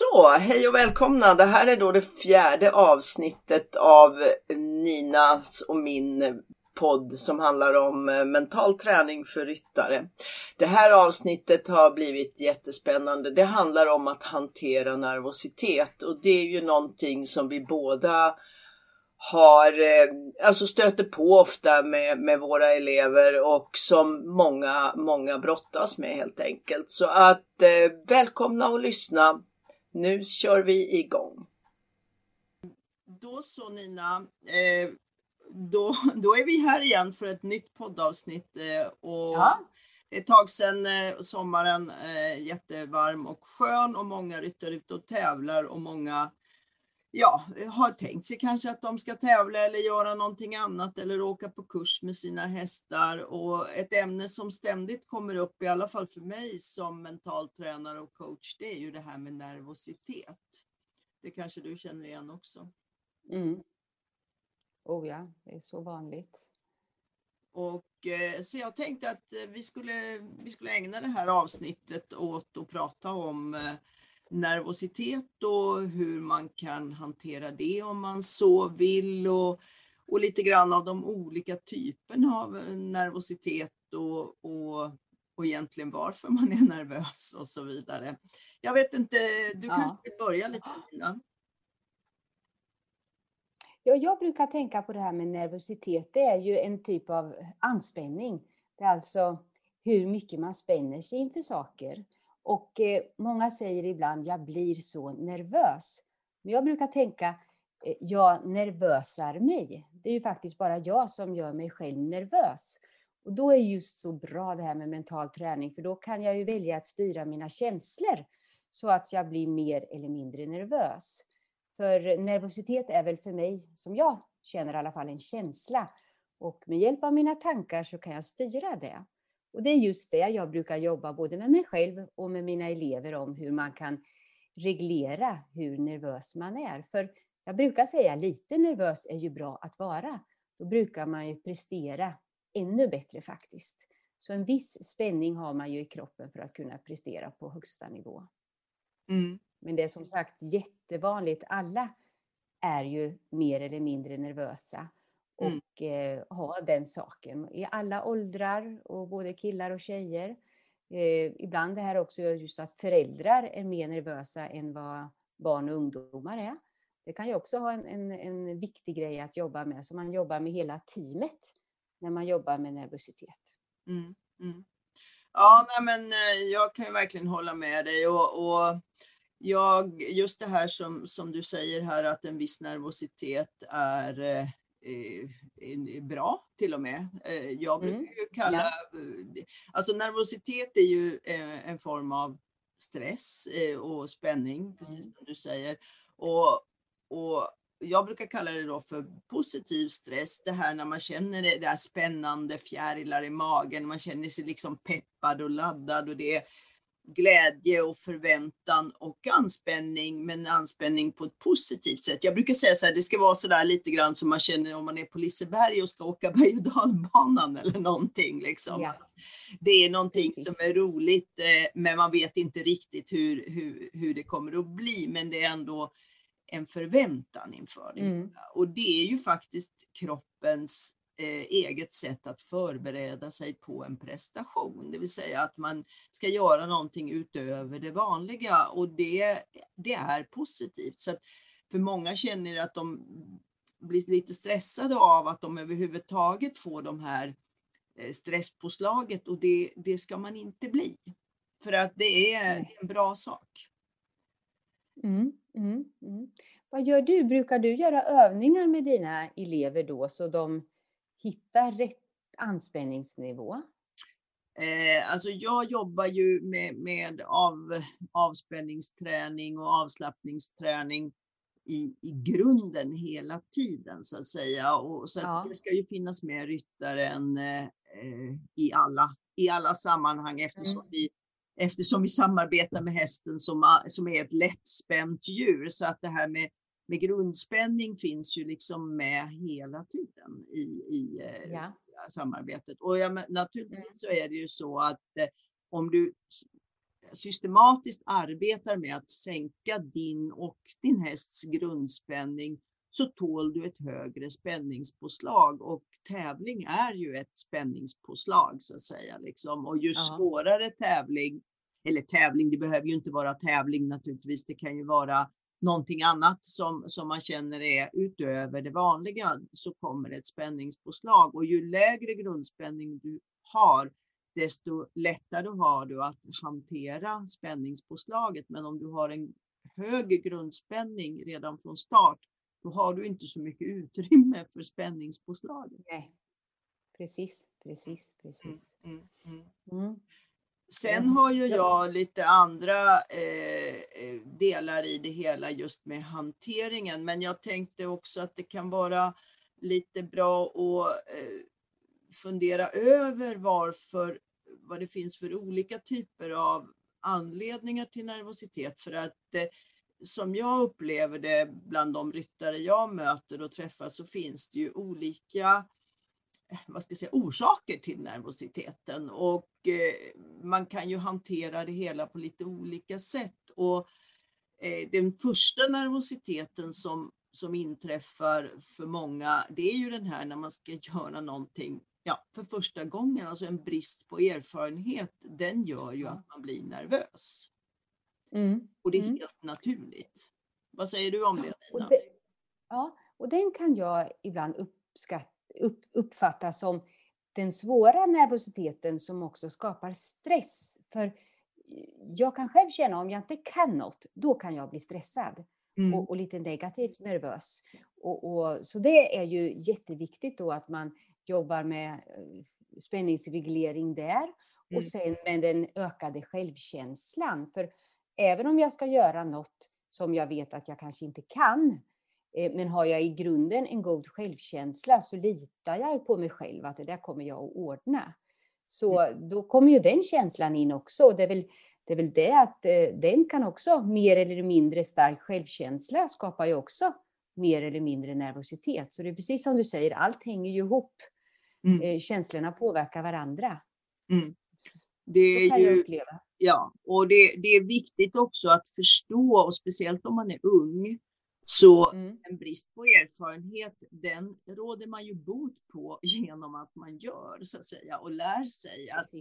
Så, hej och välkomna! Det här är då det fjärde avsnittet av Ninas och min podd som handlar om eh, mental träning för ryttare. Det här avsnittet har blivit jättespännande. Det handlar om att hantera nervositet och det är ju någonting som vi båda har, eh, alltså stöter på ofta med, med våra elever och som många, många brottas med helt enkelt. Så att eh, välkomna och lyssna. Nu kör vi igång. Då så Nina, eh, då, då är vi här igen för ett nytt poddavsnitt eh, och ja. ett tag sedan eh, sommaren eh, jättevarm och skön och många ryttar ute och tävlar och många ja, har tänkt sig kanske att de ska tävla eller göra någonting annat eller åka på kurs med sina hästar. Och ett ämne som ständigt kommer upp, i alla fall för mig som mental tränare och coach, det är ju det här med nervositet. Det kanske du känner igen också? Mm. Oh ja, det är så vanligt. Och, eh, så jag tänkte att vi skulle, vi skulle ägna det här avsnittet åt att prata om eh, nervositet och hur man kan hantera det om man så vill och, och lite grann av de olika typerna av nervositet och, och, och egentligen varför man är nervös och så vidare. Jag vet inte, du ja. kanske vill börja lite Nina? Ja, jag brukar tänka på det här med nervositet. Det är ju en typ av anspänning. Det är alltså hur mycket man spänner sig inför saker. Och eh, många säger ibland, jag blir så nervös. Men jag brukar tänka, eh, jag nervösar mig. Det är ju faktiskt bara jag som gör mig själv nervös. Och då är just så bra det här med mental träning, för då kan jag ju välja att styra mina känslor så att jag blir mer eller mindre nervös. För nervositet är väl för mig, som jag känner i alla fall, en känsla. Och med hjälp av mina tankar så kan jag styra det. Och det är just det jag brukar jobba både med mig själv och med mina elever om hur man kan reglera hur nervös man är. För jag brukar säga lite nervös är ju bra att vara. Då brukar man ju prestera ännu bättre faktiskt. Så en viss spänning har man ju i kroppen för att kunna prestera på högsta nivå. Mm. Men det är som sagt jättevanligt. Alla är ju mer eller mindre nervösa. Mm. och eh, ha den saken i alla åldrar och både killar och tjejer. Eh, ibland det här också just att föräldrar är mer nervösa än vad barn och ungdomar är. Det kan ju också ha en, en, en viktig grej att jobba med, så man jobbar med hela teamet när man jobbar med nervositet. Mm, mm. Ja, nej men eh, jag kan ju verkligen hålla med dig och, och jag, just det här som, som du säger här att en viss nervositet är eh, bra till och med. Eh, jag brukar mm. ju kalla, ja. Eh, alltså nervositet är ju eh, en form av stress eh, och spänning, precis mm. som du säger. Och, och jag brukar kalla det då för positiv stress, det här när man känner det, det här spännande fjärilar i magen, man känner sig liksom peppad och laddad och det glädje och förväntan och anspänning, men anspänning på ett positivt sätt. Jag brukar säga så här, det ska vara så där lite grann som man känner om man är på Liseberg och ska åka berg och dalbanan eller någonting. Liksom. Ja. Det är någonting som är roligt, eh, men man vet inte riktigt hur, hur, hur det kommer att bli, men det är ändå en förväntan inför det. Mm. Och det är ju faktiskt kroppens eget sätt att förbereda sig på en prestation, det vill säga att man ska göra någonting utöver det vanliga och det, det är positivt. Så att för många känner att de blir lite stressade av att de överhuvudtaget får de här eh, stresspåslaget och det, det ska man inte bli. För att det är en bra sak. Mm, mm, mm. Vad gör du? Brukar du göra övningar med dina elever då så de hitta rätt anspänningsnivå? Eh, alltså jag jobbar ju med, med av, avspänningsträning och avslappningsträning i, i grunden hela tiden så att säga. Och, så ja. det ska ju finnas med ryttaren eh, i, alla, i alla sammanhang eftersom, mm. vi, eftersom vi samarbetar med hästen som, som är ett lättspänt djur. Så att det här med med grundspänning finns ju liksom med hela tiden i, i eh, ja. samarbetet. Och ja, naturligtvis så är det ju så att eh, om du systematiskt arbetar med att sänka din och din hästs grundspänning så tål du ett högre spänningspåslag och tävling är ju ett spänningspåslag så att säga. Liksom. Och ju ja. svårare tävling, eller tävling, det behöver ju inte vara tävling naturligtvis, det kan ju vara någonting annat som, som man känner är utöver det vanliga så kommer ett spänningspåslag och ju lägre grundspänning du har desto lättare har du att hantera spänningspåslaget. Men om du har en högre grundspänning redan från start då har du inte så mycket utrymme för spänningspåslaget. Nej. Precis, precis, precis. Mm, mm, mm. Mm. Sen har ju jag lite andra eh, eh, delar i det hela just med hanteringen, men jag tänkte också att det kan vara lite bra att eh, fundera över varför, vad det finns för olika typer av anledningar till nervositet. För att eh, som jag upplever det bland de ryttare jag möter och träffar så finns det ju olika vad ska jag säga, orsaker till nervositeten och eh, man kan ju hantera det hela på lite olika sätt. Och eh, den första nervositeten som, som inträffar för många, det är ju den här när man ska göra någonting ja, för första gången, alltså en brist på erfarenhet, den gör ju att man blir nervös. Mm. Och det är mm. helt naturligt. Vad säger du om det, Nina? Och det, ja, och den kan jag ibland uppskatta upp, uppfattas som den svåra nervositeten som också skapar stress. För jag kan själv känna om jag inte kan något, då kan jag bli stressad mm. och, och, lite negativt nervös. Och, och, så det är ju jätteviktigt då att man jobbar med eh, spänningsreglering där och mm. sen med den ökade självkänslan. För även om jag ska göra något som jag vet att jag kanske inte kan, Eh, men har jag i grunden en god självkänsla så litar jag på mig själv att det där kommer jag att ordna. Så mm. då kommer ju den känslan in också. Det är väl det, är väl det att eh, den kan också, mer eller mindre stark självkänsla skapar ju också mer eller mindre nervositet. Så det är precis som du säger, allt hänger ju ihop. Mm. Eh, känslorna påverkar varandra. Mm. Det är ju, Ja, och det, det är viktigt också att förstå, och speciellt om man är ung, så mm. en brist på erfarenhet, den råder man ju bot på genom att man gör så att säga och lär sig att, eh,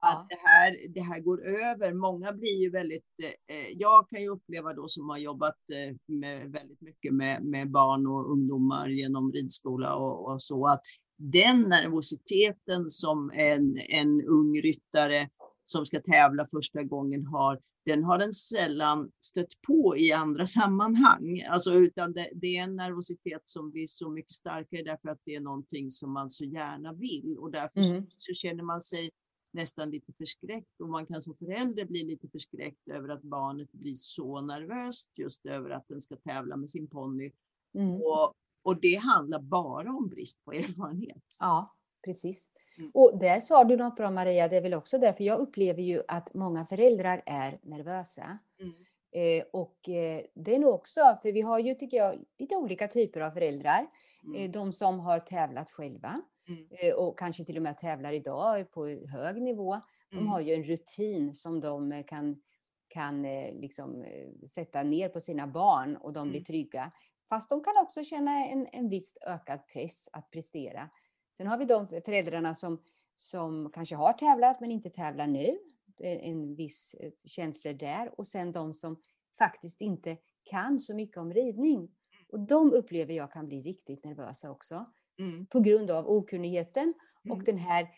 ja. att det, här, det här går över. Många blir ju väldigt, eh, jag kan ju uppleva då som har jobbat eh, med, väldigt mycket med, med barn och ungdomar genom ridskola och, och så, att den nervositeten som en, en ung ryttare som ska tävla första gången har, den har den sällan stött på i andra sammanhang. Alltså, utan det, det, är en nervositet som blir så mycket starkare därför att det är någonting som man så gärna vill och därför mm. så, så, känner man sig nästan lite förskräckt och man kan som förälder bli lite förskräckt över att barnet blir så nervöst just över att den ska tävla med sin ponny. Mm. Och, och det handlar bara om brist på erfarenhet. Ja, precis. Mm. Och där sa du något bra Maria, det är väl också därför jag upplever ju att många föräldrar är nervösa. Mm. Eh, och eh, det är nog också, för vi har ju tycker jag lite olika typer av föräldrar. Mm. Eh, de som har tävlat själva mm. eh, och kanske till och med tävlar idag på hög nivå. De mm. har ju en rutin som de kan, kan eh, liksom eh, sätta ner på sina barn och de blir mm. trygga. Fast de kan också känna en, en viss ökad press att prestera. Sen har vi de föräldrarna som, som kanske har tävlat men inte tävlar nu. En viss eh, känsla där. Och sen de som faktiskt inte kan så mycket om ridning. Och de upplever jag kan bli riktigt nervösa också. Mm. På grund av okunnigheten mm. och den här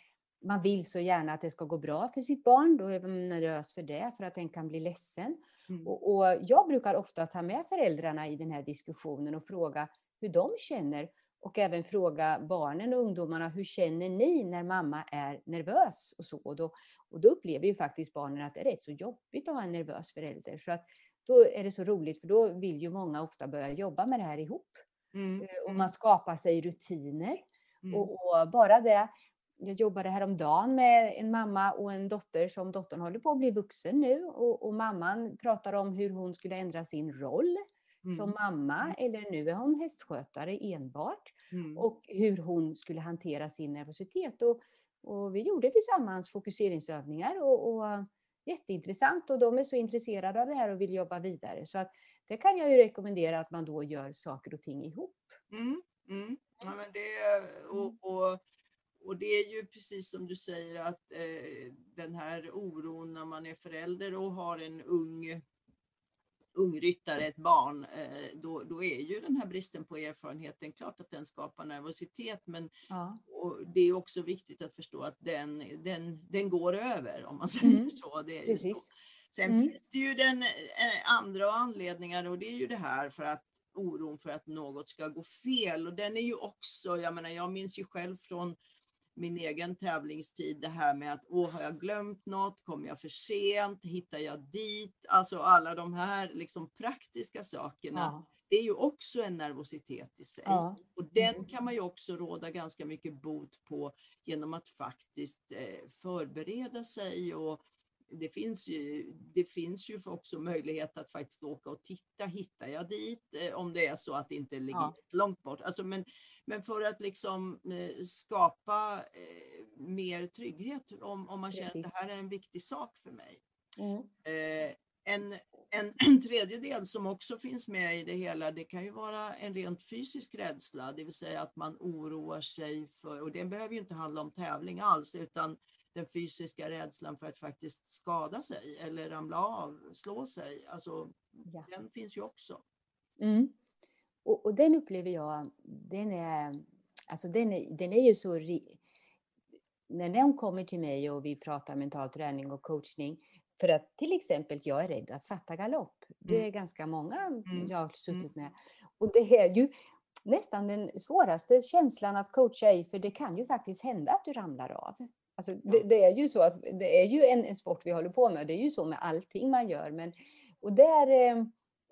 man vill så gärna att det ska gå bra för sitt barn. Då är man nervös för det, för att den kan bli ledsen. Mm. Och, och, jag brukar ofta ta med föräldrarna i den här diskussionen och fråga hur de känner och även fråga barnen och ungdomarna, hur känner ni när mamma är nervös? Och, så. Och, då, och då upplever ju faktiskt barnen att det är rätt så jobbigt att ha en nervös förälder. Så att då är det så roligt, för då vill ju många ofta börja jobba med det här ihop. Mm. Eh, och man skapar sig rutiner. Mm. Och, och, bara det, jag jobbade häromdagen med en mamma och en dotter som dottern håller på att bli vuxen nu och, och mamman pratar om hur hon skulle ändra sin roll mm. som mamma mm. eller nu är hon hästskötare enbart mm. och hur hon skulle hantera sin nervositet. Och, och vi gjorde tillsammans fokuseringsövningar och, och jätteintressant och de är så intresserade av det här och vill jobba vidare. Så att det kan jag ju rekommendera att man då gör saker och ting ihop. Mm, mm. Ja, men det, och, mm. och, och det är ju precis som du säger att eh, den här oron när man är förälder och har en ung ung ryttare, ett barn, eh, då, då är ju den här bristen på erfarenheten klart att den skapar nervositet. Men ja. det är också viktigt att förstå att den, den, den går över om man säger mm. så. Det så. Sen mm. finns det ju den eh, andra anledningar och det är ju det här för att oron för att något ska gå fel och den är ju också, jag menar jag minns ju själv från min egen tävlingstid, det här med att åh, har jag glömt något? Kommer jag för sent? Hittar jag dit? Alltså alla de här liksom praktiska sakerna. Ja. Det är ju också en nervositet i sig. Ja. Och den mm. kan man ju också råda ganska mycket bot på genom att faktiskt eh, förbereda sig och det finns, ju, det finns ju också möjlighet att faktiskt åka och titta, hittar jag dit? Eh, om det är så att det inte ligger ja. långt bort. Alltså, men, men för att liksom eh, skapa eh, mer trygghet om, om man känner att det här är en viktig sak för mig. Mm. en, en tredje del som också finns med i det hela, det kan ju vara en rent fysisk rädsla, det vill säga att man oroar sig för, och det behöver ju inte handla om tävling alls, utan den fysiska rädslan för att faktiskt skada sig eller ramla av, slå sig. Alltså, ja. Den finns ju också. Mm. Och, och, den upplever jag, den är, alltså den är, den är ju så... När de kommer till mig och vi pratar mental träning och coachning, för att till exempel jag är rädd att fatta galopp. Det mm. är ganska många mm. jag har suttit med. Och det är ju nästan den svåraste känslan att coacha i, för det kan ju faktiskt hända att du ramlar av. Alltså, det, det, är ju så att det är ju en, en, sport vi håller på med. Det är ju så med allting man gör. Men, och där, eh,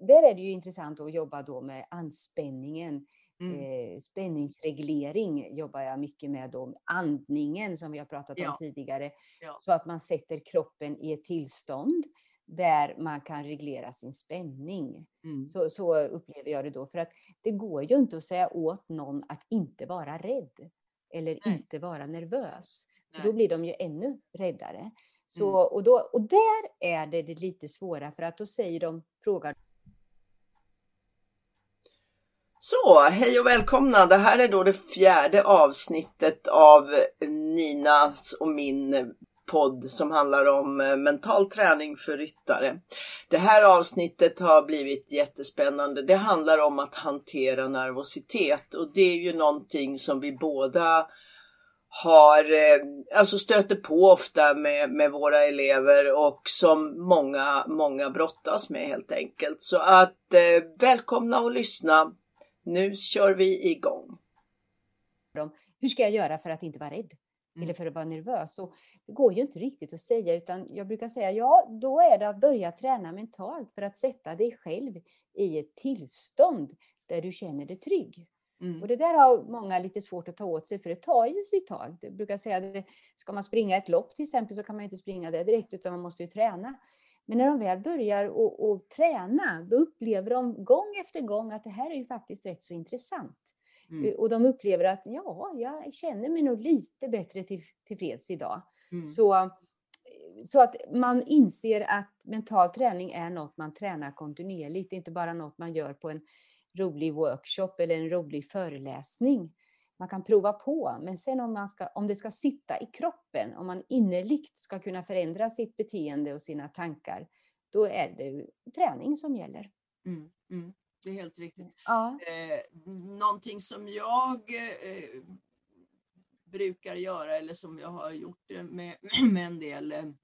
där är det ju intressant att jobba då med anspänningen. Mm. Eh, spänningsreglering jobbar jag mycket med då. Andningen som vi har pratat om ja. tidigare. Ja. Så att man sätter kroppen i ett tillstånd där man kan reglera sin spänning. Mm. Så, så upplever jag det då. För att det går ju inte att säga åt någon att inte vara rädd. Eller Nej. inte vara nervös. Då blir de ju ännu räddare. Så, mm. och, då, och där är det, det lite svåra för att då säger de, frågar så, hej och välkomna! Det här är då det fjärde avsnittet av Ninas och min podd som handlar om eh, mental träning för ryttare. Det här avsnittet har blivit jättespännande. Det handlar om att hantera nervositet och det är ju någonting som vi båda har, eh, alltså stöter på ofta med, med våra elever och som många, många brottas med helt enkelt. Så att eh, välkomna och lyssna. Nu kör vi igång. Hur ska jag göra för att inte vara rädd? Mm. Eller för att vara nervös? Och det går ju inte riktigt att säga utan jag brukar säga ja, då är det att börja träna mentalt för att sätta dig själv i ett tillstånd där du känner dig trygg. Mm. Och det där har många lite svårt att ta åt sig för det tar ju sitt tag. Jag brukar säga att ska man springa ett lopp till exempel så kan man inte springa det direkt utan man måste ju träna. Men när de väl börjar och, och träna då upplever de gång efter gång att det här är ju faktiskt rätt så intressant. Mm. Och de upplever att ja, jag känner mig nog lite bättre till, tillfreds idag. Mm. Så, så att man inser att mental träning är något man tränar kontinuerligt, inte bara något man gör på en rolig workshop eller en rolig föreläsning. Man kan prova på, men sen om, man ska, om det ska sitta i kroppen, om man innerligt ska kunna förändra sitt beteende och sina tankar, då är det träning som gäller. Mm, mm, det är helt riktigt. Ja. Eh, någonting som jag eh, brukar göra eller som jag har gjort med, med en del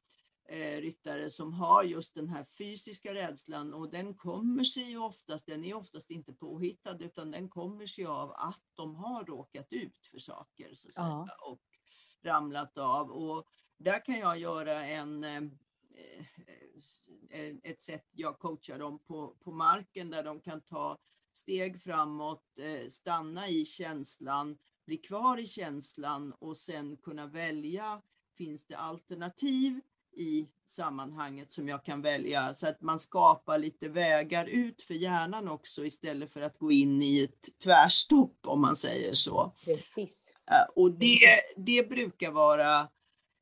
eh, ryttare som har just den här fysiska rädslan och den kommer sig ju oftast, den är oftast inte påhittad utan den kommer sig av att de har råkat ut för saker så att ja. säga, och ramlat av. Och där kan jag göra en eh, eh, ett sätt jag coachar dem på, på marken där de kan ta steg framåt, stanna i känslan, bli kvar i känslan och sen kunna välja finns det alternativ i sammanhanget som jag kan välja så att man skapar lite vägar ut för hjärnan också istället för att gå in i ett tvärstopp om man säger så. Precis. Och det, det brukar vara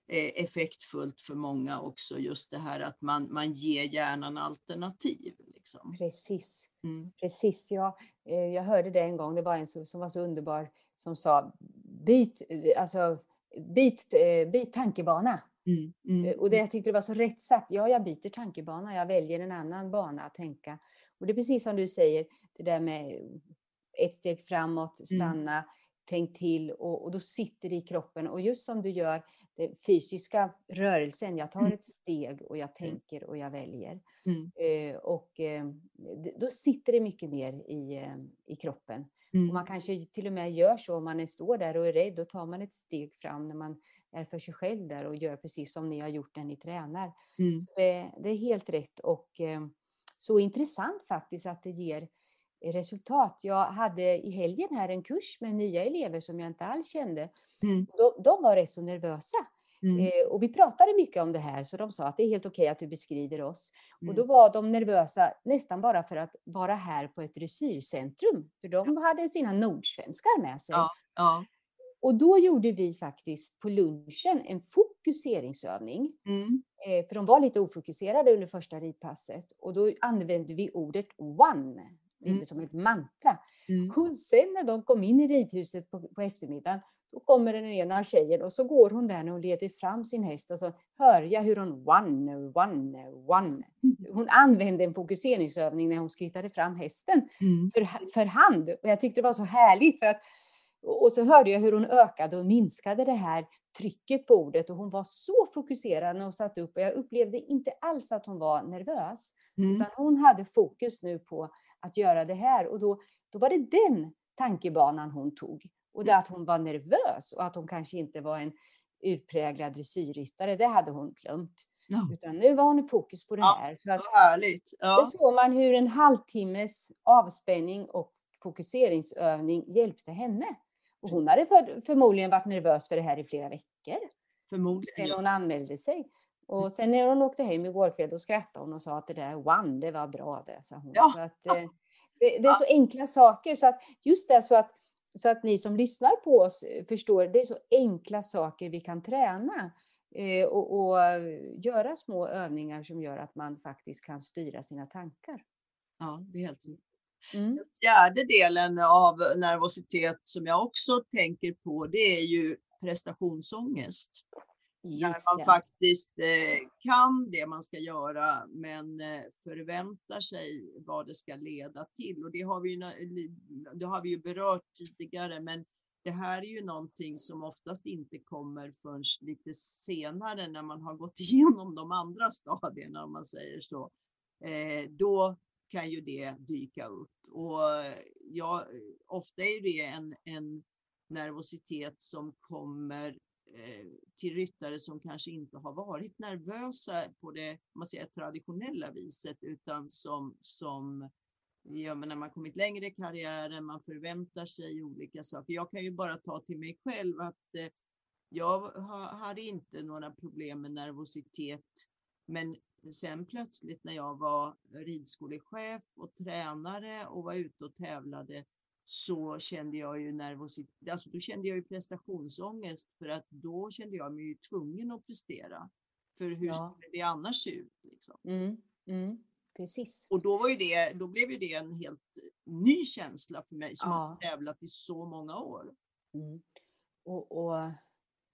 eh, effektfullt för många också, just det här att man, man ger hjärnan alternativ. Liksom. Precis, mm. precis. Ja, eh, jag hörde det en gång, det var en som, som var så underbar som sa byt, alltså, byt, byt tankebana. Mm, mm, och det, jag tyckte det var så rätt sagt. Ja, jag byter tankebana, jag väljer en annan bana att tänka. Och det är precis som du säger, det där med ett steg framåt, mm. stanna, mm. tänk till och, och, då sitter det i kroppen. Och just som du gör, den fysiska rörelsen, jag tar mm. ett steg och jag mm. tänker och jag väljer. Mm. Eh, och eh, då sitter det mycket mer i, eh, i kroppen. Mm. Och man kanske till och med gör så om man står där och är rädd, då tar man ett steg fram när man är för sig själv där och gör precis som ni har gjort när ni tränar. Mm. Det, det, är helt rätt och eh, så intressant faktiskt att det ger resultat. Jag hade i helgen här en kurs med nya elever som jag inte alls kände. Mm. De, de, var rätt så nervösa. Mm. Eh, och vi pratade mycket om det här så de sa att det är helt okej okay att du beskriver oss. Mm. Och då var de nervösa nästan bara för att vara här på ett dressyrcentrum. För de hade sina nordsvenskar med sig. Ja. Ja. Och då gjorde vi faktiskt på lunchen en fokuseringsövning. Mm. Eh, för de var lite ofokuserade under första ridpasset. Och då använde vi ordet one, lite mm. som ett mantra. Mm. Och sen när de kom in i ridhuset på, på eftermiddagen, då kommer den ena tjejen och så går hon där och leder fram sin häst och så hör jag hur hon one, one, one. Mm. Hon använde en fokuseringsövning när hon skrittade fram hästen mm. för, för hand. Och jag tyckte det var så härligt för att och så hörde jag hur hon ökade och minskade det här trycket på ordet och hon var så fokuserad när hon satt upp och jag upplevde inte alls att hon var nervös. Mm. Utan hon hade fokus nu på att göra det här och då, då var det den tankebanan hon tog. Och det att hon var nervös och att hon kanske inte var en utpräglad dressyrryttare, det hade hon glömt. Ja. Utan nu var hon i fokus på det ja, här. Så att härligt. Ja. Då såg man hur en halvtimmes avspänning och fokuseringsövning hjälpte henne. Och hon hade för, förmodligen varit nervös för det här i flera veckor. Förmodligen. Sen hon anmälde sig. Och sen när hon åkte hem igår kväll då skrattade hon och sa att det där one, det var bra det, sa hon. Ja. Så att, eh, det, det, är så enkla saker så att just det så att, så att ni som lyssnar på oss förstår, det är så enkla saker vi kan träna. Eh, och, och, göra små övningar som gör att man faktiskt kan styra sina tankar. Ja, det är helt Mm. Fjärde delen av nervositet som jag också tänker på det är ju prestationsångest. Just när man faktiskt eh, kan det man ska göra men eh, förväntar sig vad det ska leda till. Och det har, vi ju, det har vi ju berört tidigare men det här är ju någonting som oftast inte kommer förrän lite senare när man har gått igenom de andra stadierna om man säger så. Eh, då kan ju det dyka upp. Och ja, ofta är det en, en nervositet som kommer eh, till ryttare som kanske inte har varit nervösa på det man säger, traditionella viset utan som, som ja, men när man kommit längre i karriären, man förväntar sig olika saker. Jag kan ju bara ta till mig själv att eh, jag hade inte några problem med nervositet men sen plötsligt när jag var ridskolechef och tränare och var ute och tävlade så kände jag ju nervositet, alltså då kände jag ju prestationsångest för att då kände jag mig ju tvungen att prestera. För hur ja. skulle det annars se ut? Liksom? Mm, mm, precis. Och då, var ju det, då blev ju det en helt ny känsla för mig som ja. har tävlat i så många år. Mm. Och, och,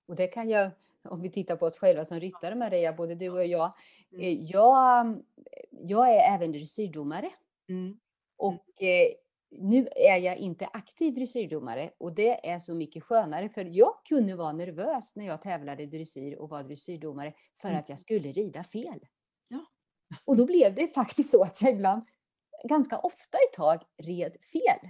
och det kan jag, om vi tittar på oss själva som ryttare Maria, både du och jag, Mm. Eh, jag, jag är även dressyrdomare. Mm. Och eh, nu är jag inte aktiv dressyrdomare och det är så mycket skönare för jag kunde vara nervös när jag tävlade dressyr och var dressyrdomare för mm. att jag skulle rida fel. Ja. Och då blev det faktiskt så att jag ibland, ganska ofta ett tag, red fel.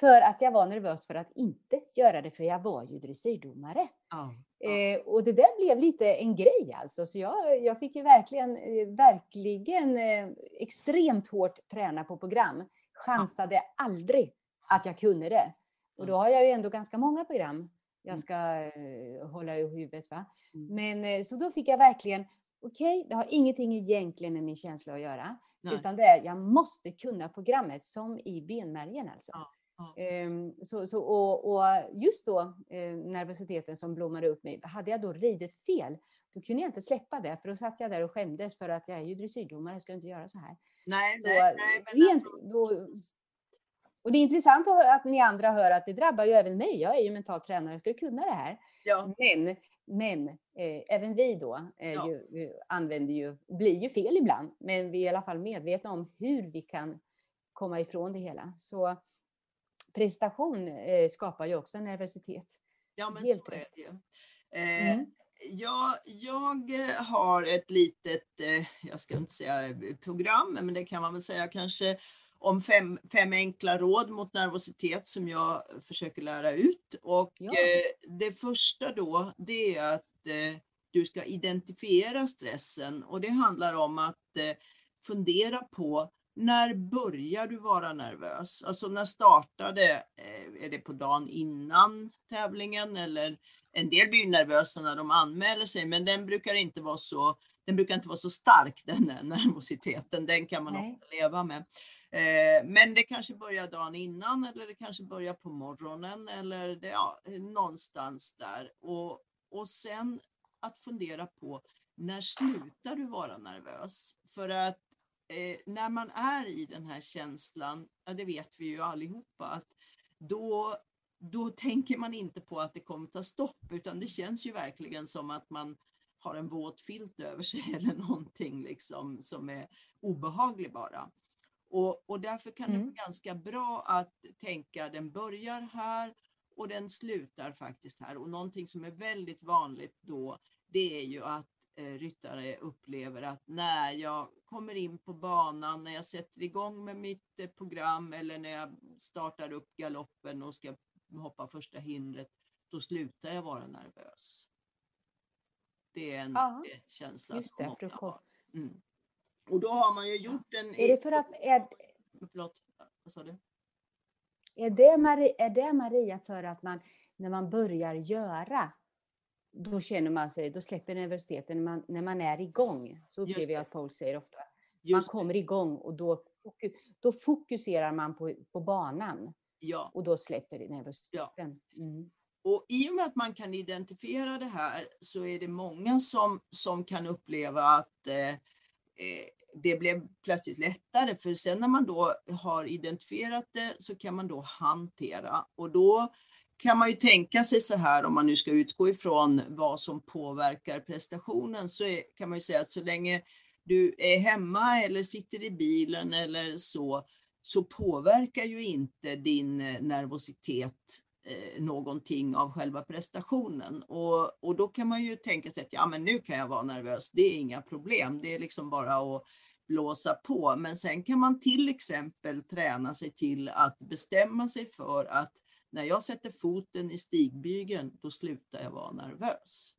För att jag var nervös för att inte göra det, för jag var ju dressyrdomare. Ja, ja. Eh, och det där blev lite en grej alltså. Så jag, jag fick ju verkligen, eh, verkligen eh, extremt hårt träna på program. Chansade ja. aldrig att jag kunde det. Och då har jag ju ändå ganska många program jag mm. ska eh, hålla i huvudet. Va? Mm. Men eh, så då fick jag verkligen, okej, okay, det har ingenting egentligen med min känsla att göra. Nej. Utan det är, jag måste kunna programmet som i benmärgen alltså. Ja. Ehm, så, så, och, och, just då eh, nervositeten som blommade upp mig, hade jag då ridit fel, då kunde jag inte släppa det, för då satt jag där och skämdes för att jag är ju dressyrdomare, jag ska inte göra så här. Nej, så, nej, nej. Rent, alltså... då, och det är intressant att ni andra hör att det drabbar ju även mig. Jag är ju mental tränare, jag ska kunna det här. Ja. Men, men eh, även vi då eh, ja. ju, använder ju, blir ju fel ibland, men vi är i alla fall medvetna om hur vi kan komma ifrån det hela. Så prestation eh, skapar ju också nervositet. Ja, men Helt så rätt. är det ju. Eh, mm. Ja, jag har ett litet, eh, jag ska inte säga program, men det kan man väl säga kanske om fem, fem enkla råd mot nervositet som jag försöker lära ut. Och ja. eh, det första då, det är att eh, du ska identifiera stressen och det handlar om att eh, fundera på när börjar du vara nervös? Alltså när startade, eh, är det på dagen innan tävlingen eller en del blir nervösa när de anmäler sig men den brukar inte vara så, den brukar inte vara så stark den nervositeten, den kan man Nej. ofta leva med. Eh, men det kanske börjar dagen innan eller det kanske börjar på morgonen eller det, ja, någonstans där. Och, och sen att fundera på när slutar du vara nervös? För att eh, när man är i den här känslan, ja det vet vi ju allihopa, att då, då tänker man inte på att det kommer ta stopp utan det känns ju verkligen som att man har en våt filt över sig eller någonting liksom som är obehaglig bara. Och, och därför kan mm. det vara ganska bra att tänka den börjar här och den slutar faktiskt här. Och någonting som är väldigt vanligt då det är ju att ryttare upplever att när jag kommer in på banan, när jag sätter igång med mitt eh, program eller när jag startar upp galoppen och ska hoppa första hindret, då slutar jag vara nervös. Det är en Aha, känsla just det, som många har. Mm. Och då har man ju gjort en... Är det för att... Är, Förlåt, vad sa du? Är det, Maria, är det Maria för att man, när man börjar göra, då känner man sig, då släpper nervositeten när man, när man är igång. Så upplever jag att folk säger ofta. Just man kommer igång och då, då fokuserar man på, på banan. Ja. Och då släpper nervositeten. Ja. Mm. Och i och med att man kan identifiera det här så är det många som, som kan uppleva att eh, Eh, det blev plötsligt lättare för sen när man då har identifierat det så kan man då hantera och då kan man ju tänka sig så här om man nu ska utgå ifrån vad som påverkar prestationen så är, kan man ju säga att så länge du är hemma eller sitter i bilen eller så så påverkar ju inte din eh, nervositet eh, någonting av själva prestationen. Och, och då kan man ju tänka sig att ja men nu kan jag vara nervös, det är inga problem, det är liksom bara att blåsa på. Men sen kan man till exempel träna sig till att bestämma sig för att när jag sätter foten i stigbygeln, då slutar jag vara nervös.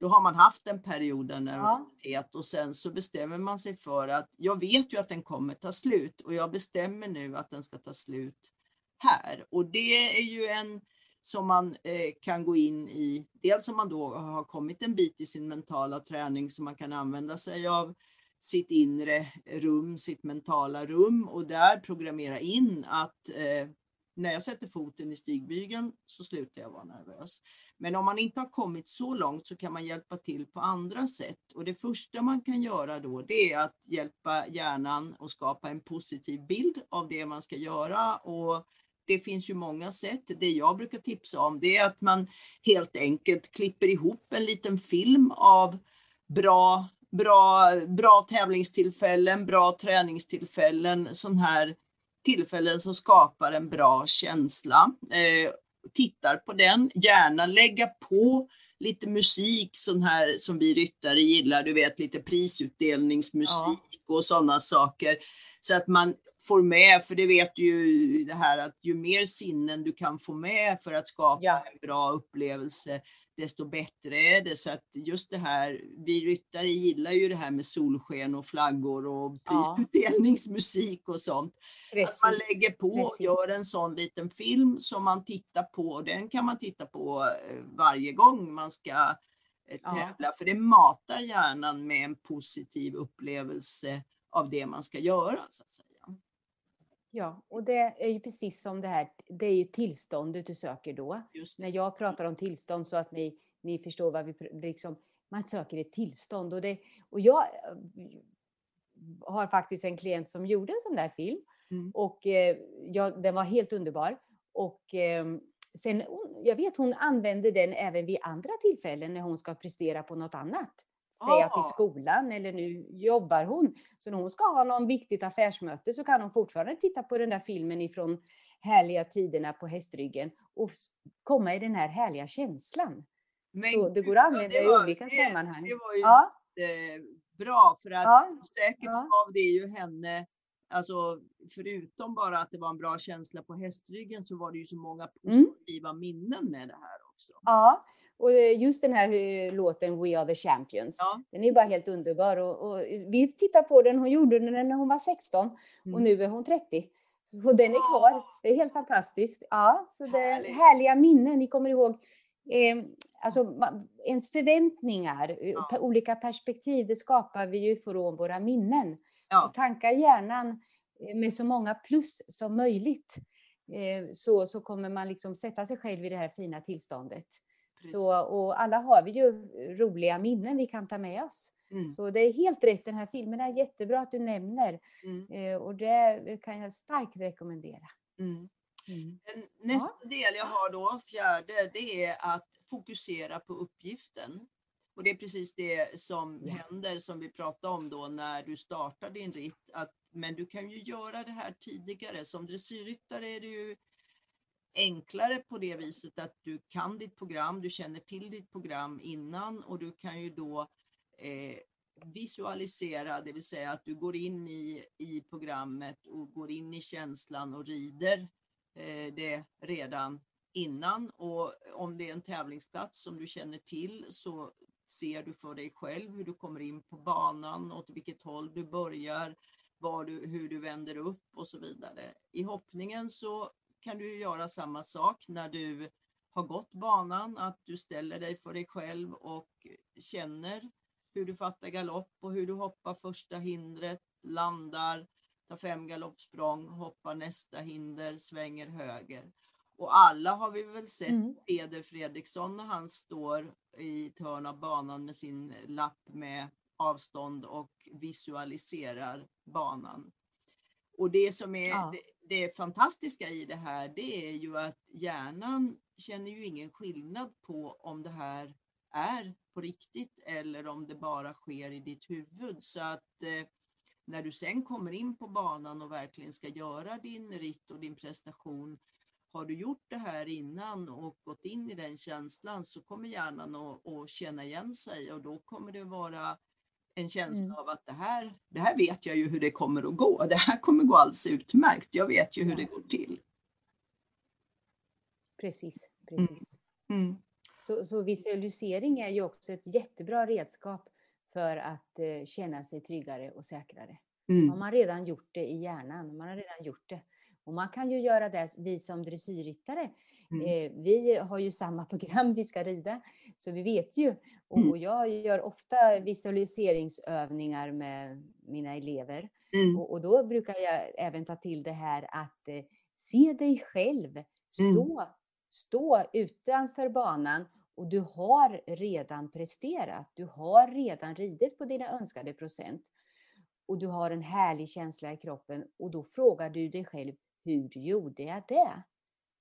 Då har man haft en period av nervositet ja. och sen så bestämmer man sig för att jag vet ju att den kommer ta slut och jag bestämmer nu att den ska ta slut här. Och det är ju en som man eh, kan gå in i, dels om man då har kommit en bit i sin mentala träning som man kan använda sig av sitt inre rum, sitt mentala rum och där programmera in att eh, när jag sätter foten i stigbygeln så slutar jag vara nervös. Men om man inte har kommit så långt så kan man hjälpa till på andra sätt. Och det första man kan göra då det är att hjälpa hjärnan och skapa en positiv bild av det man ska göra och det finns ju många sätt. Det jag brukar tipsa om det är att man helt enkelt klipper ihop en liten film av bra, bra, bra tävlingstillfällen, bra träningstillfällen, sån här tillfällen som skapar en bra känsla. Eh, tittar på den, gärna lägga på lite musik sån här som vi ryttare gillar, du vet lite prisutdelningsmusik ja. och sådana saker. Så att man får med, för det vet du ju det här att ju mer sinnen du kan få med för att skapa ja. en bra upplevelse, desto bättre är det. Så att just det här, vi ryttare gillar ju det här med solsken och flaggor och prisutdelningsmusik och sånt. Precis. Att man lägger på och gör en sån liten film som man tittar på. Den kan man titta på eh, varje gång man ska eh, tävla, ja. för det matar hjärnan med en positiv upplevelse av det man ska göra. Så att säga. Ja, och det är ju precis som det här, det är ju tillståndet du söker då. När jag pratar om tillstånd så att ni, ni förstår vad vi liksom, man söker ett tillstånd och det, och jag eh, har faktiskt en klient som gjorde en sån där film Mm. och eh, ja, den var helt underbar. Och eh, sen, jag vet hon använder den även vid andra tillfällen när hon ska prestera på något annat. Säga till skolan eller nu jobbar hon. Så när hon ska ha någon viktigt affärsmöte så kan hon fortfarande titta på den där filmen ifrån härliga tiderna på hästryggen och komma i den här härliga känslan. Men Så det går att använda i olika det- sammanhang. Det var ju Ja, bra för att ja, säkert ja. det ju henne, alltså förutom bara att det var en bra känsla på hästryggen så var det ju så många Mm. positiva minnen med det här också. ja. Och eh, just den här eh, låten We are the champions. Ja. Den är bara helt underbar och, och vi tittar på den, hon gjorde den när hon var 16 och Mm. nu är hon 30. Och den är kvar. Det är helt fantastiskt. Ja, så det är härliga minnen. Ni kommer ihåg eh, alltså ens förväntningar, eh, Ja. olika perspektiv, det skapar vi ju från våra minnen. Ja. Och tankar hjärnan eh, med så många plus som möjligt. Eh, så, så kommer man liksom sätta sig själv i det här fina tillståndet. Precis. Så, och alla har vi ju roliga minnen vi kan ta med oss. Mm. Så det är helt rätt, den här filmen är jättebra att du nämner. Mm. Eh, och det kan jag starkt rekommendera. Mm. En- Nästa del jag har då, fjärde, det är att fokusera på uppgiften. Och det är precis det som Ja. händer som vi pratade om då när du startar din ritt. Att, men du kan ju göra det här tidigare. Som dressyrryttare är det ju enklare på det viset att du kan ditt program, du känner till ditt program innan och du kan ju då eh, visualisera, det vill säga att du går in i, i programmet och går in i känslan och rider eh, det redan innan. Och om det är en tävlingsplats som du känner till så ser du för dig själv hur du kommer in på banan, åt vilket håll du börjar, var du, hur du vänder upp och så vidare. I hoppningen så kan du göra samma sak när du har gått banan, att du ställer dig för dig själv och känner hur du fattar galopp och hur du hoppar första hindret, landar, tar fem galoppsprång, hoppar nästa hinder, svänger höger. Och alla har vi väl sett Mm. Peder Fredriksson när han står i ett hörn av banan med sin lapp med avstånd och visualiserar banan. Och det som är Ja det, fantastiska i det här, det är ju att hjärnan känner ju ingen skillnad på om det här är på riktigt eller om det bara sker i ditt huvud. Så att eh, när du sen kommer in på banan och verkligen ska göra din ritt och din prestation, har du gjort det här innan och gått in i den känslan så kommer hjärnan att, att känna igen sig och då kommer det vara en känsla Mm. av att det här, det här vet jag ju hur det kommer att gå. Det här kommer gå alldeles utmärkt. Jag vet ju hur det går till. Precis, precis. Mm. Så, så visualisering är ju också ett jättebra redskap för att eh, känna sig tryggare och säkrare. Mm. Har man redan gjort det i hjärnan, man har redan gjort det. Och man kan ju göra det, vi som dressyrryttare, Mm. eh, vi har ju samma program vi ska rida, så vi vet ju. Och, Mm. och jag gör ofta visualiseringsövningar med mina elever. Mm. Och, och då brukar jag även ta till det här att eh, se dig själv Mm. stå, stå utanför banan och du har redan presterat. Du har redan ridit på dina önskade procent. Och du har en härlig känsla i kroppen och då frågar du dig själv, hur gjorde jag det?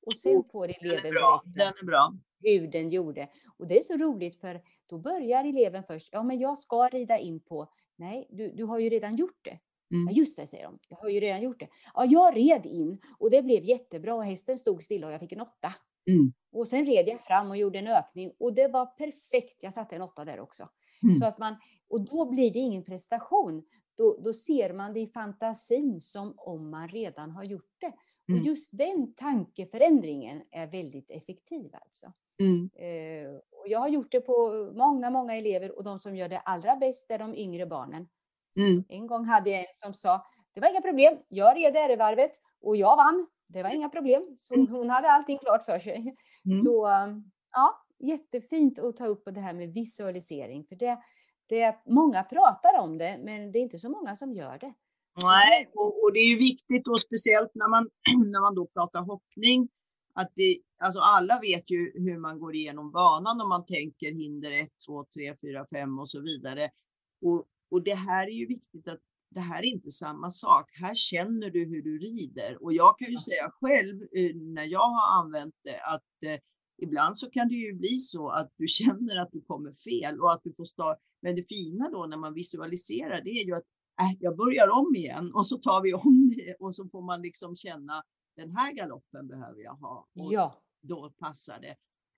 Och sen Oh, får eleven berätta Den är bra. hur den gjorde. Och det är så roligt för då börjar eleven först, ja men jag ska rida in på, nej du, du har ju redan gjort det. Mm. Ja just det säger de, jag har ju redan gjort det. Ja jag red in och det blev jättebra och hästen stod stilla och jag fick en åtta. Mm. Och sen red jag fram och gjorde en ökning och det var perfekt, jag satte en åtta där också. Mm. Så att man, och då blir det ingen prestation. Då, då ser man det i fantasin som om man redan har gjort det. Mm. Och just den tankeförändringen är väldigt effektiv alltså. Mm. Eh, och jag har gjort det på många, många elever och de som gör det allra bäst är de yngre barnen. Mm. En gång hade jag en som sa, det var inga problem, jag red ärevarvet och jag vann. Det var inga problem. Så Mm. hon hade allting klart för sig. Mm. Så ja, jättefint att ta upp det här med visualisering. För det, det, många pratar om det, men det är inte så många som gör det. Nej, och, och, det är ju viktigt och speciellt när man, när man då pratar hoppning, att det, alltså alla vet ju hur man går igenom banan om man tänker hinder 1, 2, 3, 4, 5 och så vidare. Och, och det här är ju viktigt att det här är inte samma sak. Här känner du hur du rider och jag kan ju säga själv eh, när jag har använt det att eh, ibland så kan det ju bli så att du känner att du kommer fel och att du får starta. Men det fina då när man visualiserar det är ju att äh, jag börjar om igen och så tar vi om det och så får man liksom känna den här galoppen behöver jag ha och ja. då passar det.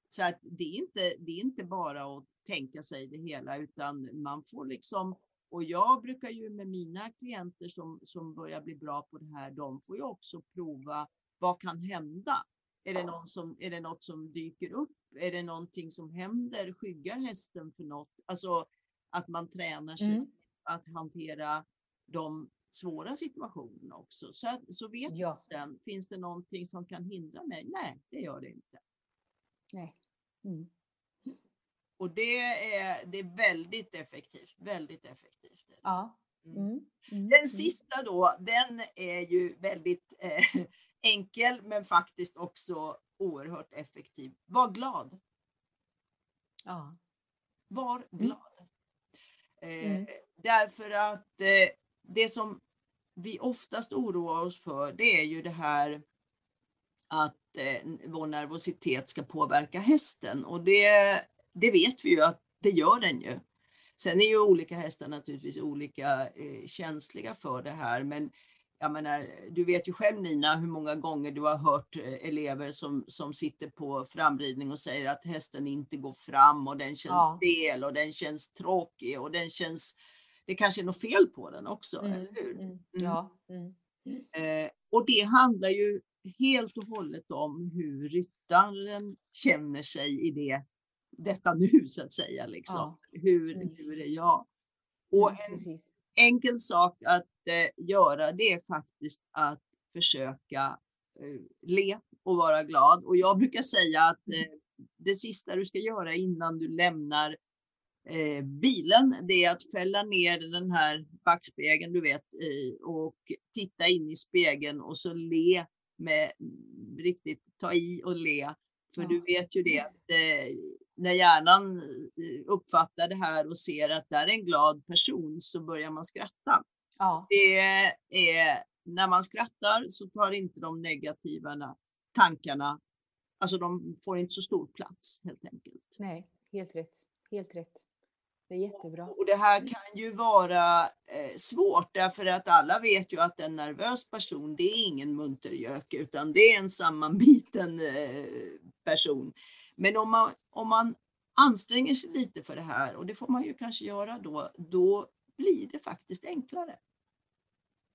Så att det är inte, det är inte bara att tänka sig det hela utan man får liksom och jag brukar ju med mina klienter som, som börjar bli bra på det här, de får ju också prova vad kan hända? Är det, någon som, är det något som dyker upp? Är det någonting som händer? Skyggar hästen för något? Alltså att man tränar sig mm. att hantera de svåra situationerna också. Så, så vet ja. den, finns det någonting som kan hindra mig? Nej, det gör det inte. Nej. Mm. Och det är, det är väldigt effektivt, väldigt effektivt. Ja. Mm. Mm. mm. Den mm. sista då, den är ju väldigt eh, enkel men faktiskt också oerhört effektiv. Var glad. Ja. Var mm. glad. Eh, därför att eh, det som vi oftast oroar oss för det är ju det här att eh, vår nervositet ska påverka hästen och det det vet vi ju att det gör den ju. Sen är ju olika hästar naturligtvis olika eh, känsliga för det här, men jag menar, du vet ju själv Nina hur många gånger du har hört eh, elever som, som sitter på framridning och säger att hästen inte går fram och den känns ja. stel och den känns tråkig och den känns, det kanske är något fel på den också, mm, eller hur? Mm, mm. Ja. Mm. Eh, och det handlar ju helt och hållet om hur ryttaren känner sig i det detta nu så att säga. Liksom. Ja. Hur, mm. hur är jag? Och en enkel sak att eh, göra det är faktiskt att försöka eh, le och vara glad. Och jag brukar säga att eh, det sista du ska göra innan du lämnar eh, bilen, det är att fälla ner den här backspegeln du vet och titta in i spegeln och så le med riktigt ta i och le. För ja. du vet ju det att eh, när hjärnan eh, uppfattar det här och ser att det är en glad person så börjar man skratta. Ja. Det är, när man skrattar så tar inte de negativa tankarna, alltså de får inte så stor plats helt enkelt. Nej, helt rätt. Helt rätt. Det är jättebra. Och det här kan ju vara eh, svårt därför att alla vet ju att en nervös person det är ingen muntergök utan det är en sammanbiten eh, person. Men om man, om man anstränger sig lite för det här och det får man ju kanske göra då, då blir det faktiskt enklare.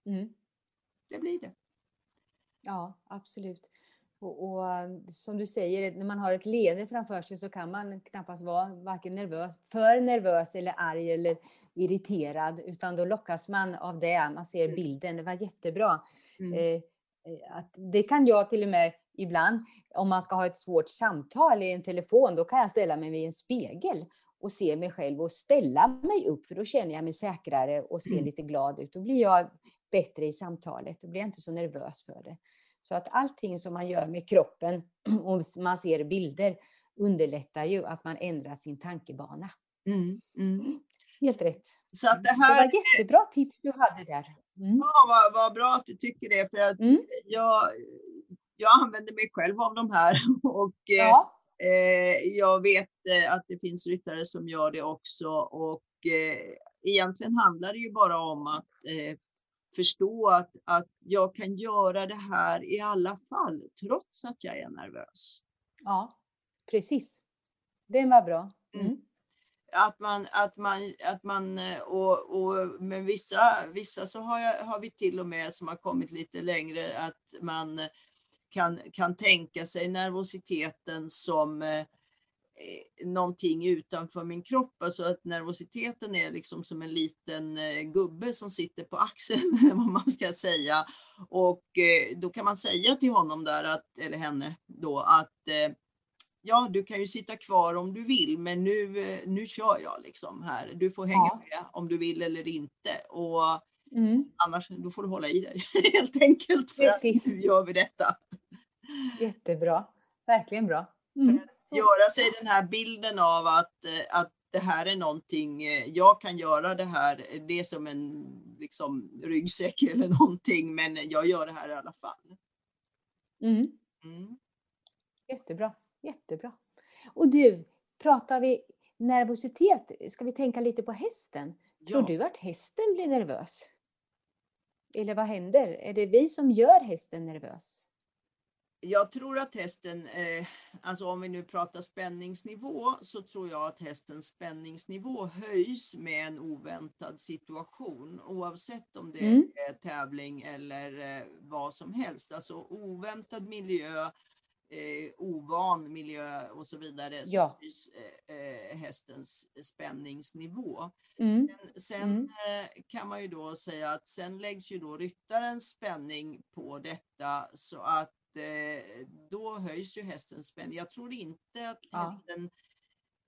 Mm. Det blir det. Ja, absolut. Och, och, som du säger, när man har ett leende framför sig så kan man knappast vara varken nervös, för nervös eller arg eller irriterad, utan då lockas man av det. Man ser mm. bilden. Det var jättebra. Mm. Eh, eh, att det kan jag till och med ibland, om man ska ha ett svårt samtal i en telefon, då kan jag ställa mig vid en spegel och se mig själv och ställa mig upp, för då känner jag mig säkrare och ser mm. lite glad ut. Då blir jag bättre i samtalet. Då blir jag inte så nervös för det. Så att allting som man gör med kroppen, och man ser bilder, underlättar ju att man ändrar sin tankebana. Mm, mm. Helt rätt. Så att det, här... det var jättebra tips du hade där. Mm. Ja, vad, vad, bra att du tycker det. För att mm. jag, jag använder mig själv av de här och ja. eh, jag vet eh, att det finns ryttare som gör det också och eh, egentligen handlar det ju bara om att eh, förstå att, att jag kan göra det här i alla fall trots att jag är nervös. Ja, precis. Det var bra. Mm. mm. Att man, att man, att man och, och med vissa, vissa så har, jag, har vi till och med som har kommit lite längre att man kan, kan tänka sig nervositeten som eh, någonting utanför min kropp. Alltså att nervositeten är liksom som en liten eh, gubbe som sitter på axeln, vad man ska säga. Och eh, då kan man säga till honom där, att, eller henne då, att eh, ja, du kan ju sitta kvar om du vill, men nu, eh, nu kör jag liksom här. Du får hänga ja. med om du vill eller inte. Och Mm. Annars då får du hålla i dig helt enkelt för Precis. att nu gör vi detta. Jättebra, verkligen bra. Mm. Göra sig den här bilden av att, eh, att det här är någonting, eh, jag kan göra det här, det är som en liksom, ryggsäck eller någonting, men jag gör det här i alla fall. Mm. Mm. Jättebra, jättebra. Och du, pratar vi nervositet, ska vi tänka lite på hästen? Tror du att hästen blir nervös? Eller vad händer? Är det vi som gör hästen nervös? Jag tror att hästen, eh, alltså om vi nu pratar spänningsnivå, så tror jag att hästens spänningsnivå höjs med en oväntad situation oavsett om det mm. är tävling eller eh, vad som helst. Alltså oväntad miljö eh, ovan miljö och så vidare ja. så höjs eh, eh, hästens spänningsnivå. Mm. Sen, sen mm. kan man ju då säga att sen läggs ju då ryttarens spänning på detta så att då höjs ju hästens spänning. Jag tror inte att hästen, ja.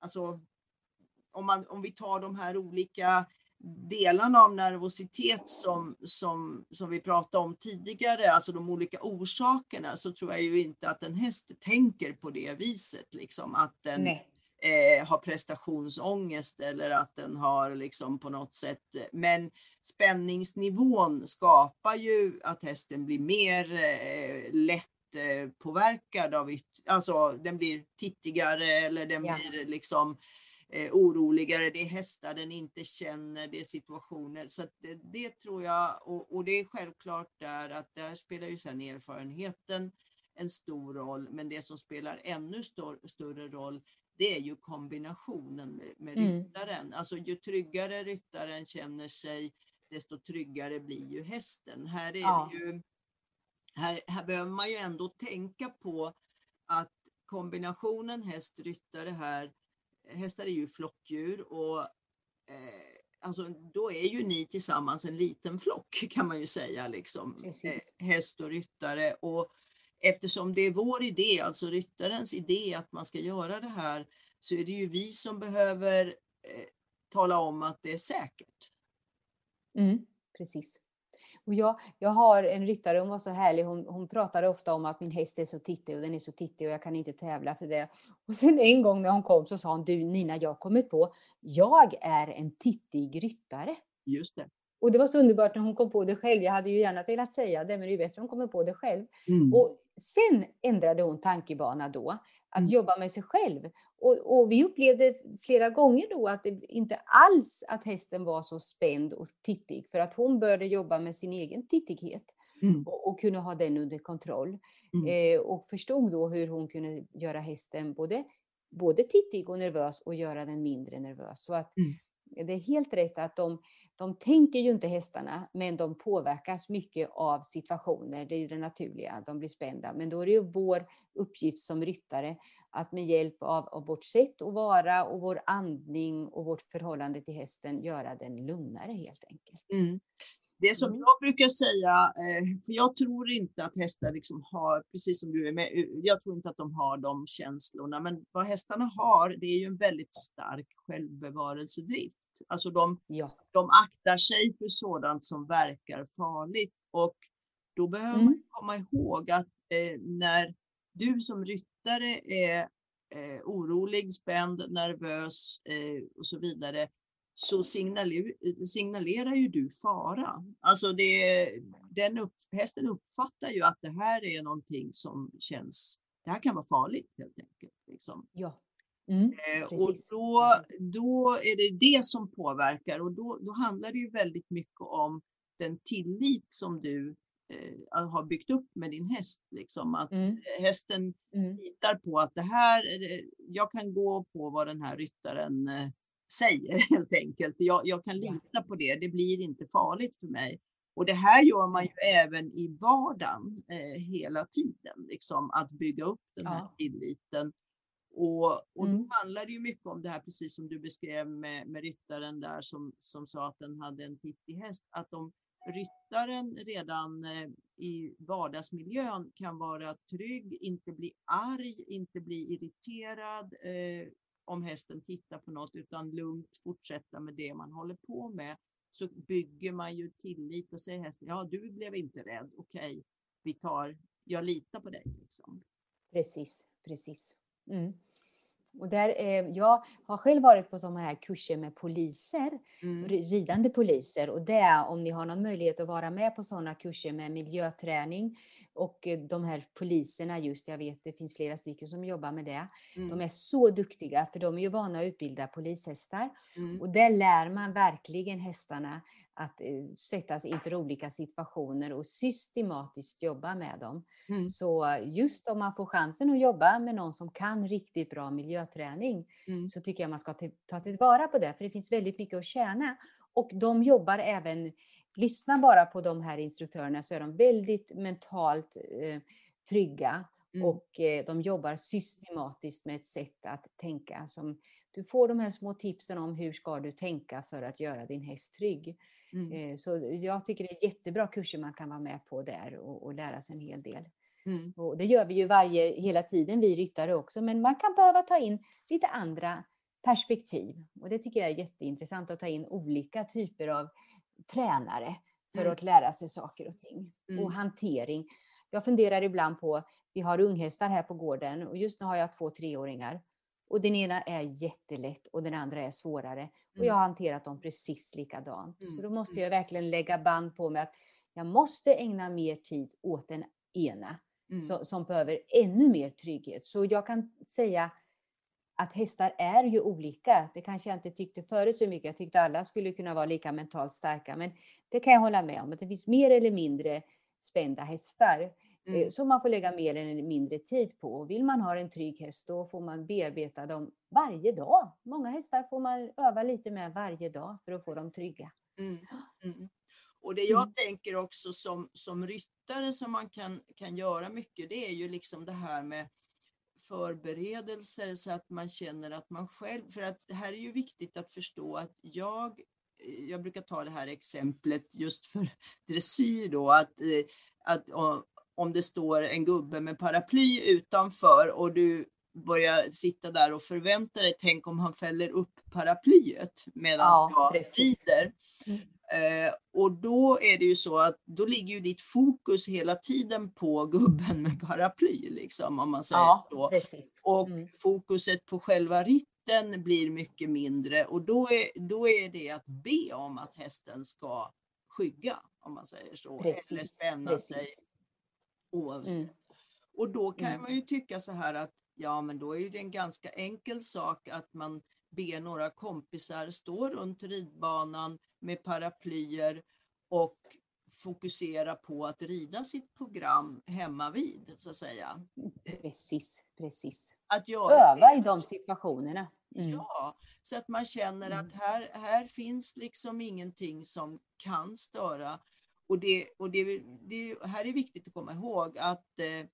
alltså om, man, om vi tar de här olika delarna av nervositet som, som, som vi pratade om tidigare, alltså de olika orsakerna, så tror jag ju inte att en häst tänker på det viset, liksom att den eh, har prestationsångest eller att den har liksom på något sätt, men spänningsnivån skapar ju att hästen blir mer eh, lätt eh, påverkad av, alltså den blir tittigare eller den ja. blir liksom eh, oroligare, det är hästar den inte känner, det är situationer. Så det, det, tror jag, och, och, det är självklart där att där spelar ju sen erfarenheten en stor roll, men det som spelar ännu stor, större roll det är ju kombinationen med mm. ryttaren. Alltså ju tryggare ryttaren känner sig, desto tryggare blir ju hästen. Här, är ja. ju, här, här behöver man ju ändå tänka på att kombinationen häst-ryttare här hästar är ju flockdjur och eh, alltså, då är ju ni tillsammans en liten flock kan man ju säga liksom. Eh, häst och ryttare och eftersom det är vår idé, alltså ryttarens idé att man ska göra det här så är det ju vi som behöver eh, tala om att det är säkert. Mm, precis. Och jag, jag har en ryttare, hon var så härlig, hon, hon pratade ofta om att min häst är så tittig och den är så tittig och jag kan inte tävla för det. Och sen en gång när hon kom så sa hon, du Nina, jag har kommit på, jag är en tittig ryttare. Just det. Och det var så underbart när hon kom på det själv. Jag hade ju gärna velat säga det, men det är bättre om hon kommer på det själv. Mm. Och sen ändrade hon tankebana då, att mm. jobba med sig själv. Och, och, vi upplevde flera gånger då att det inte alls att hästen var så spänd och tittig, för att hon började jobba med sin egen tittighet mm. och, och kunde ha den under kontroll. Mm. Eh, och förstod då hur hon kunde göra hästen både, både tittig och nervös och göra den mindre nervös. Så att mm det är helt rätt att de, de tänker ju inte hästarna, men de påverkas mycket av situationer. Det är ju det naturliga, de blir spända. Men då är det ju vår uppgift som ryttare att med hjälp av, av vårt sätt att vara och vår andning och vårt förhållande till hästen göra den lugnare helt enkelt. Mm. Det som mm. jag brukar säga, eh, för jag tror inte att hästar liksom har, precis som du är med, jag tror inte att de har de känslorna, men vad hästarna har, det är ju en väldigt stark självbevarelsedrift. Alltså de, ja. de aktar sig för sådant som verkar farligt och då behöver mm. man komma ihåg att eh, när du som ryttare är eh, orolig, spänd, nervös eh, och så vidare, så signaler, signalerar ju du fara. Alltså det, den upp, hästen uppfattar ju att det här är någonting som känns, det här kan vara farligt helt enkelt. Liksom. Ja. Mm, eh, och då, då är det det som påverkar och då, då handlar det ju väldigt mycket om den tillit som du eh, har byggt upp med din häst. Liksom, att mm. hästen mm. litar på att det här, jag kan gå på vad den här ryttaren eh, säger helt enkelt. Jag, jag kan lita på det, det blir inte farligt för mig. Och det här gör man ju även i vardagen eh, hela tiden, liksom att bygga upp den här ja. tilliten. Och, och mm. då handlar det ju mycket om det här, precis som du beskrev med, med ryttaren där som, som sa att den hade en tittig häst, att om ryttaren redan eh, i vardagsmiljön kan vara trygg, inte bli arg, inte bli irriterad, eh, om hästen tittar på något utan lugnt fortsätta med det man håller på med. så bygger man ju tillit och säger hästen, ja du blev inte rädd, okej, vi tar, jag litar på dig. Liksom. Precis, precis. Mm. Och där, eh, jag har själv varit på sådana här kurser med poliser, Mm. ridande poliser. Och det, om ni har någon möjlighet att vara med på sådana kurser med miljöträning och eh, de här poliserna just, jag vet det finns flera stycken som jobbar med det. Mm. De är så duktiga för de är ju vana att utbilda polishästar. Mm. Och där lär man verkligen hästarna att eh, sättas inför olika situationer och systematiskt jobba med dem. Mm. Så just om man får chansen att jobba med någon som kan riktigt bra miljöträning Mm. så tycker jag man ska ta tillvara på det, för det finns väldigt mycket att tjäna. Och de jobbar även, lyssna bara på de här instruktörerna så är de väldigt mentalt eh, trygga Mm. och eh, de jobbar systematiskt med ett sätt att tänka som du får de här små tipsen om hur ska du tänka för att göra din häst trygg. Mm. Eh, Så jag tycker det är jättebra kurser man kan vara med på där och, och lära sig en hel del. Mm. Och det gör vi ju varje, hela tiden, vi ryttare också, men man kan behöva ta in lite andra perspektiv. Och det tycker jag är jätteintressant att ta in olika typer av tränare för Mm. att lära sig saker och ting. Mm. Och hantering. Jag funderar ibland på, vi har unghästar här på gården och just nu har jag två treåringar. Och den ena är jättelätt och den andra är svårare. Och Mm. jag har hanterat dem precis likadant. Så Mm. då måste Mm. jag verkligen lägga band på mig att jag måste ägna mer tid åt den ena Mm. så, som behöver ännu mer trygghet. Så jag kan säga att hästar är ju olika. Det kanske jag inte tyckte förut så mycket. Jag tyckte alla skulle kunna vara lika mentalt starka. Men det kan jag hålla med om. Att det finns mer eller mindre spända hästar. Eh, Mm. Som man får lägga mer eller mindre tid på. Vill man ha en trygg häst då får man bearbeta dem varje dag. Många hästar får man öva lite med varje dag för att få dem trygga. Mm. Mm. Och det jag Mm. tänker också som, som ryttare som man kan, kan göra mycket, det är ju liksom det här med förberedelser så att man känner att man själv, för att det här är ju viktigt att förstå att jag, jag brukar ta det här exemplet just för dressyr då, att, eh, att om det står en gubbe med paraply utanför och du börjar sitta där och förvänta dig, tänk om han fäller upp paraplyet medan Ja, jag rider. Mm. Eh, och då är det ju så att då ligger ju ditt fokus hela tiden på gubben med paraply liksom om man säger Ja, så. precis. Och Mm. fokuset på själva ritten blir mycket mindre och då är, då är det att be om att hästen ska skygga om man säger så. Eller Precis, spänna precis. sig oavsett. Mm. Och då kan Mm. man ju tycka så här att ja men då är det en ganska enkel sak att man ber några kompisar stå runt ridbanan med paraplyer och fokusera på att rida sitt program hemma vid så att säga. Precis, precis. Att göra Öva det. i de situationerna. Mm. Ja, så att man känner att Mm. här, här finns liksom ingenting som kan störa. Och, det, och det, det här är viktigt att komma ihåg att eh,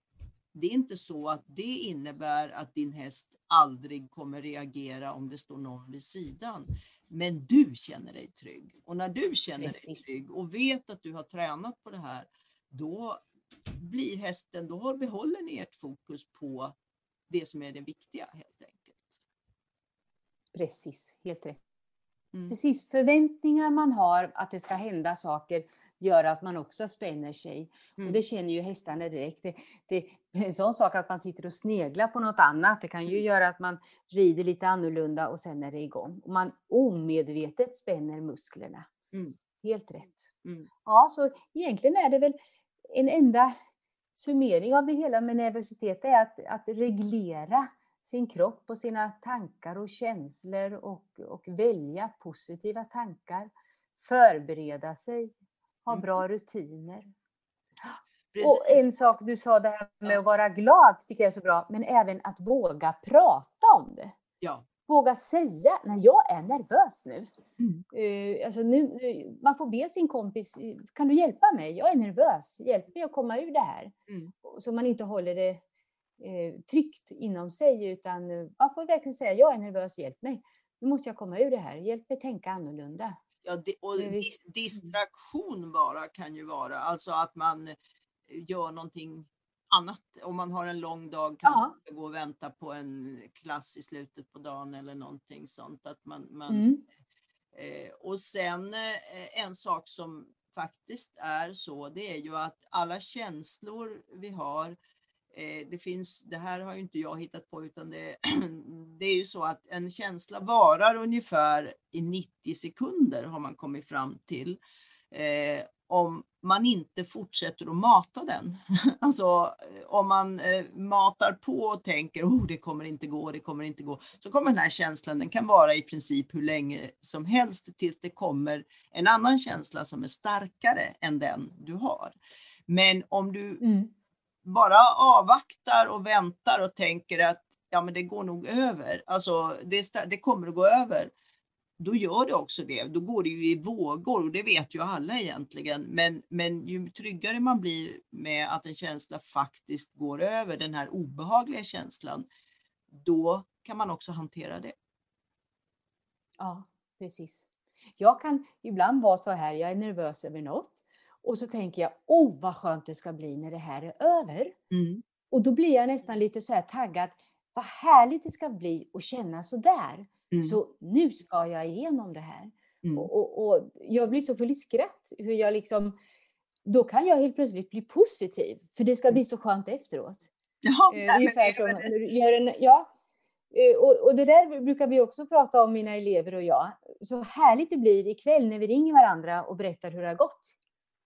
det är inte så att det innebär att din häst aldrig kommer reagera om det står någon vid sidan. Men du känner dig trygg. Och när du känner dig Precis. trygg och vet att du har tränat på det här, då blir hästen, då har- behåller ni ert fokus på det som är det viktiga helt enkelt. Precis, helt rätt. Mm. Precis, förväntningar man har att det ska hända saker gör att man också spänner sig. Mm. Och det känner ju hästarna direkt. Det, det, en sån sak att man sitter och sneglar på något annat, det kan ju Mm. göra att man rider lite annorlunda och sen är det igång. Och man omedvetet spänner musklerna. Mm. Helt rätt. Mm. Ja, så egentligen är det väl en enda summering av det hela med nervositet är att, att reglera sin kropp och sina tankar och känslor och, och välja positiva tankar. Förbereda sig, ha Mm. bra rutiner. Precis. Och en sak du sa det här med att vara glad tycker jag är så bra, men även att våga prata om det. Ja. Våga säga, när jag är nervös nu. Mm. Eh, alltså nu, nu, man får be sin kompis, eh, kan du hjälpa mig? Jag är nervös, hjälp mig att komma ur det här. Mm. Så man inte håller det eh, tryckt inom sig utan man får verkligen säga, jag är nervös, hjälp mig. Nu måste jag komma ur det här, hjälp mig tänka annorlunda. Ja, det, och dis- distraktion bara kan ju vara, alltså att man eh, gör någonting annat. Om man har en lång dag, kanske Ja. ska gå och vänta på en klass i slutet på dagen eller någonting sånt. Att man, man Mm. Eh, och sen eh, en sak som faktiskt är så, det är ju att alla känslor vi har, Eh, det finns, det här har ju inte jag hittat på utan det, det är ju så att en känsla varar ungefär i 90 sekunder har man kommit fram till. Eh, om man inte fortsätter att mata den. Alltså eh, om man eh, matar på och tänker oh, det kommer inte gå, det kommer inte gå. Så kommer den här känslan, den kan vara i princip hur länge som helst tills det kommer en annan känsla som är starkare än den du har. Men om du mm bara avvaktar och väntar och tänker att ja, men det går nog över, alltså det, det kommer att gå över då gör det också det. Då går det ju i vågor och det vet ju alla egentligen. Men, men ju tryggare man blir med att en känsla faktiskt går över, den här obehagliga känslan, då kan man också hantera det. Ja, precis. Jag kan ibland vara så här, jag är nervös över något och så tänker jag, oh vad skönt det ska bli när det här är över. Mm. Och då blir jag nästan lite så här taggad, vad härligt det ska bli att känna så där. Mm. Så nu ska jag igenom det här. Mm. Och, och, och, jag blir så full i skratt hur jag liksom, då kan jag helt plötsligt bli positiv för det ska bli så skönt efteråt. Ja, eh, ungefär som, gör en, ja. Eh, och, och, det där brukar vi också prata om, mina elever och jag. Så härligt det blir ikväll när vi ringer varandra och berättar hur det har gått.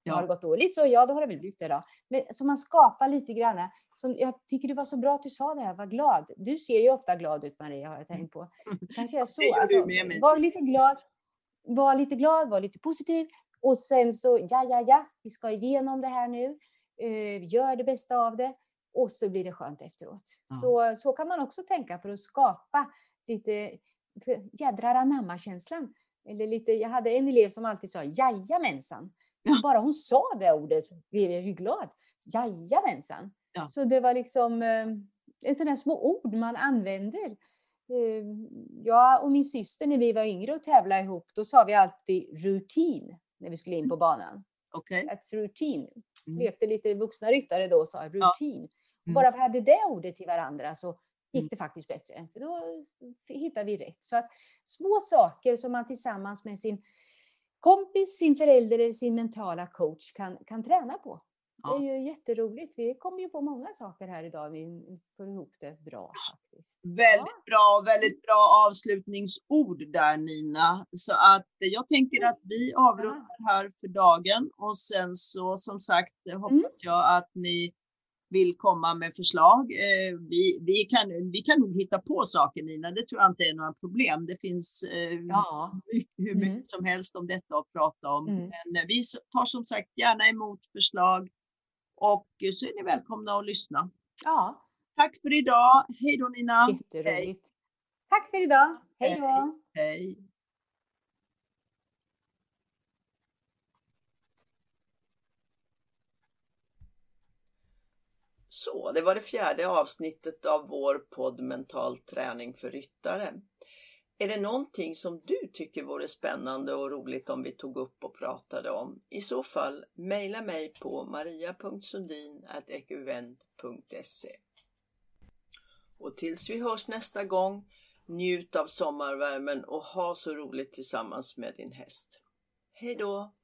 Ja. Har gått dåligt så ja, då har det väl blivit det då. Men så man skapar lite grann som, jag tycker det var så bra att du sa det här, var glad. Du ser ju ofta glad ut Maria, har jag tänkt på. Kanske är så. Alltså, var lite glad, var lite glad, var lite positiv. Och sen så, ja, ja, ja, vi ska igenom det här nu. Uh, gör det bästa av det. Och så blir det skönt efteråt. Ja. Så, så kan man också tänka för att skapa lite jädrar anamma-känslan. Eller lite, jag hade en elev som alltid sa jajamensan. Ja. Bara hon sa det ordet så blev jag ju glad. Jajamensan. Ja. Så det var liksom eh, där små ord man använder. Eh, jag och min syster när vi var yngre och tävlade ihop, då sa vi alltid rutin när vi skulle in på mm. banan. Okay. That's routine. Mm. Lekte lite vuxna ryttare då och sa rutin. Ja. Mm. Bara vi hade det ordet till varandra så gick mm. det faktiskt bättre. För då hittade vi rätt. Så att små saker som man tillsammans med sin kompis, sin förälder eller sin mentala coach kan, kan träna på. Ja. Det är ju jätteroligt. Vi kommer ju på många saker här idag. Vi får ihop det bra. faktiskt. Väldigt bra, väldigt bra avslutningsord där Nina. Så att jag tänker att vi avrundar här för dagen och sen så som sagt hoppas mm. jag att ni vill komma med förslag. Eh, vi, vi, kan, vi kan nog hitta på saker Nina, det tror jag inte är några problem. Det finns eh, ja. hur mycket mm. som helst om detta att prata om. Mm. Men vi tar som sagt gärna emot förslag och så är ni välkomna att lyssna. Ja. Tack för idag. Hej då Nina. Jätteroligt. Hej. Tack för idag. Hej då. Hej. Hej. Så, det var det fjärde avsnittet av vår podd Mental träning för ryttare. Är det någonting som du tycker vore spännande och roligt om vi tog upp och pratade om? I så fall mejla mig på maria.sundin.ekuvent.se Och tills vi hörs nästa gång, njut av sommarvärmen och ha så roligt tillsammans med din häst. Hej då!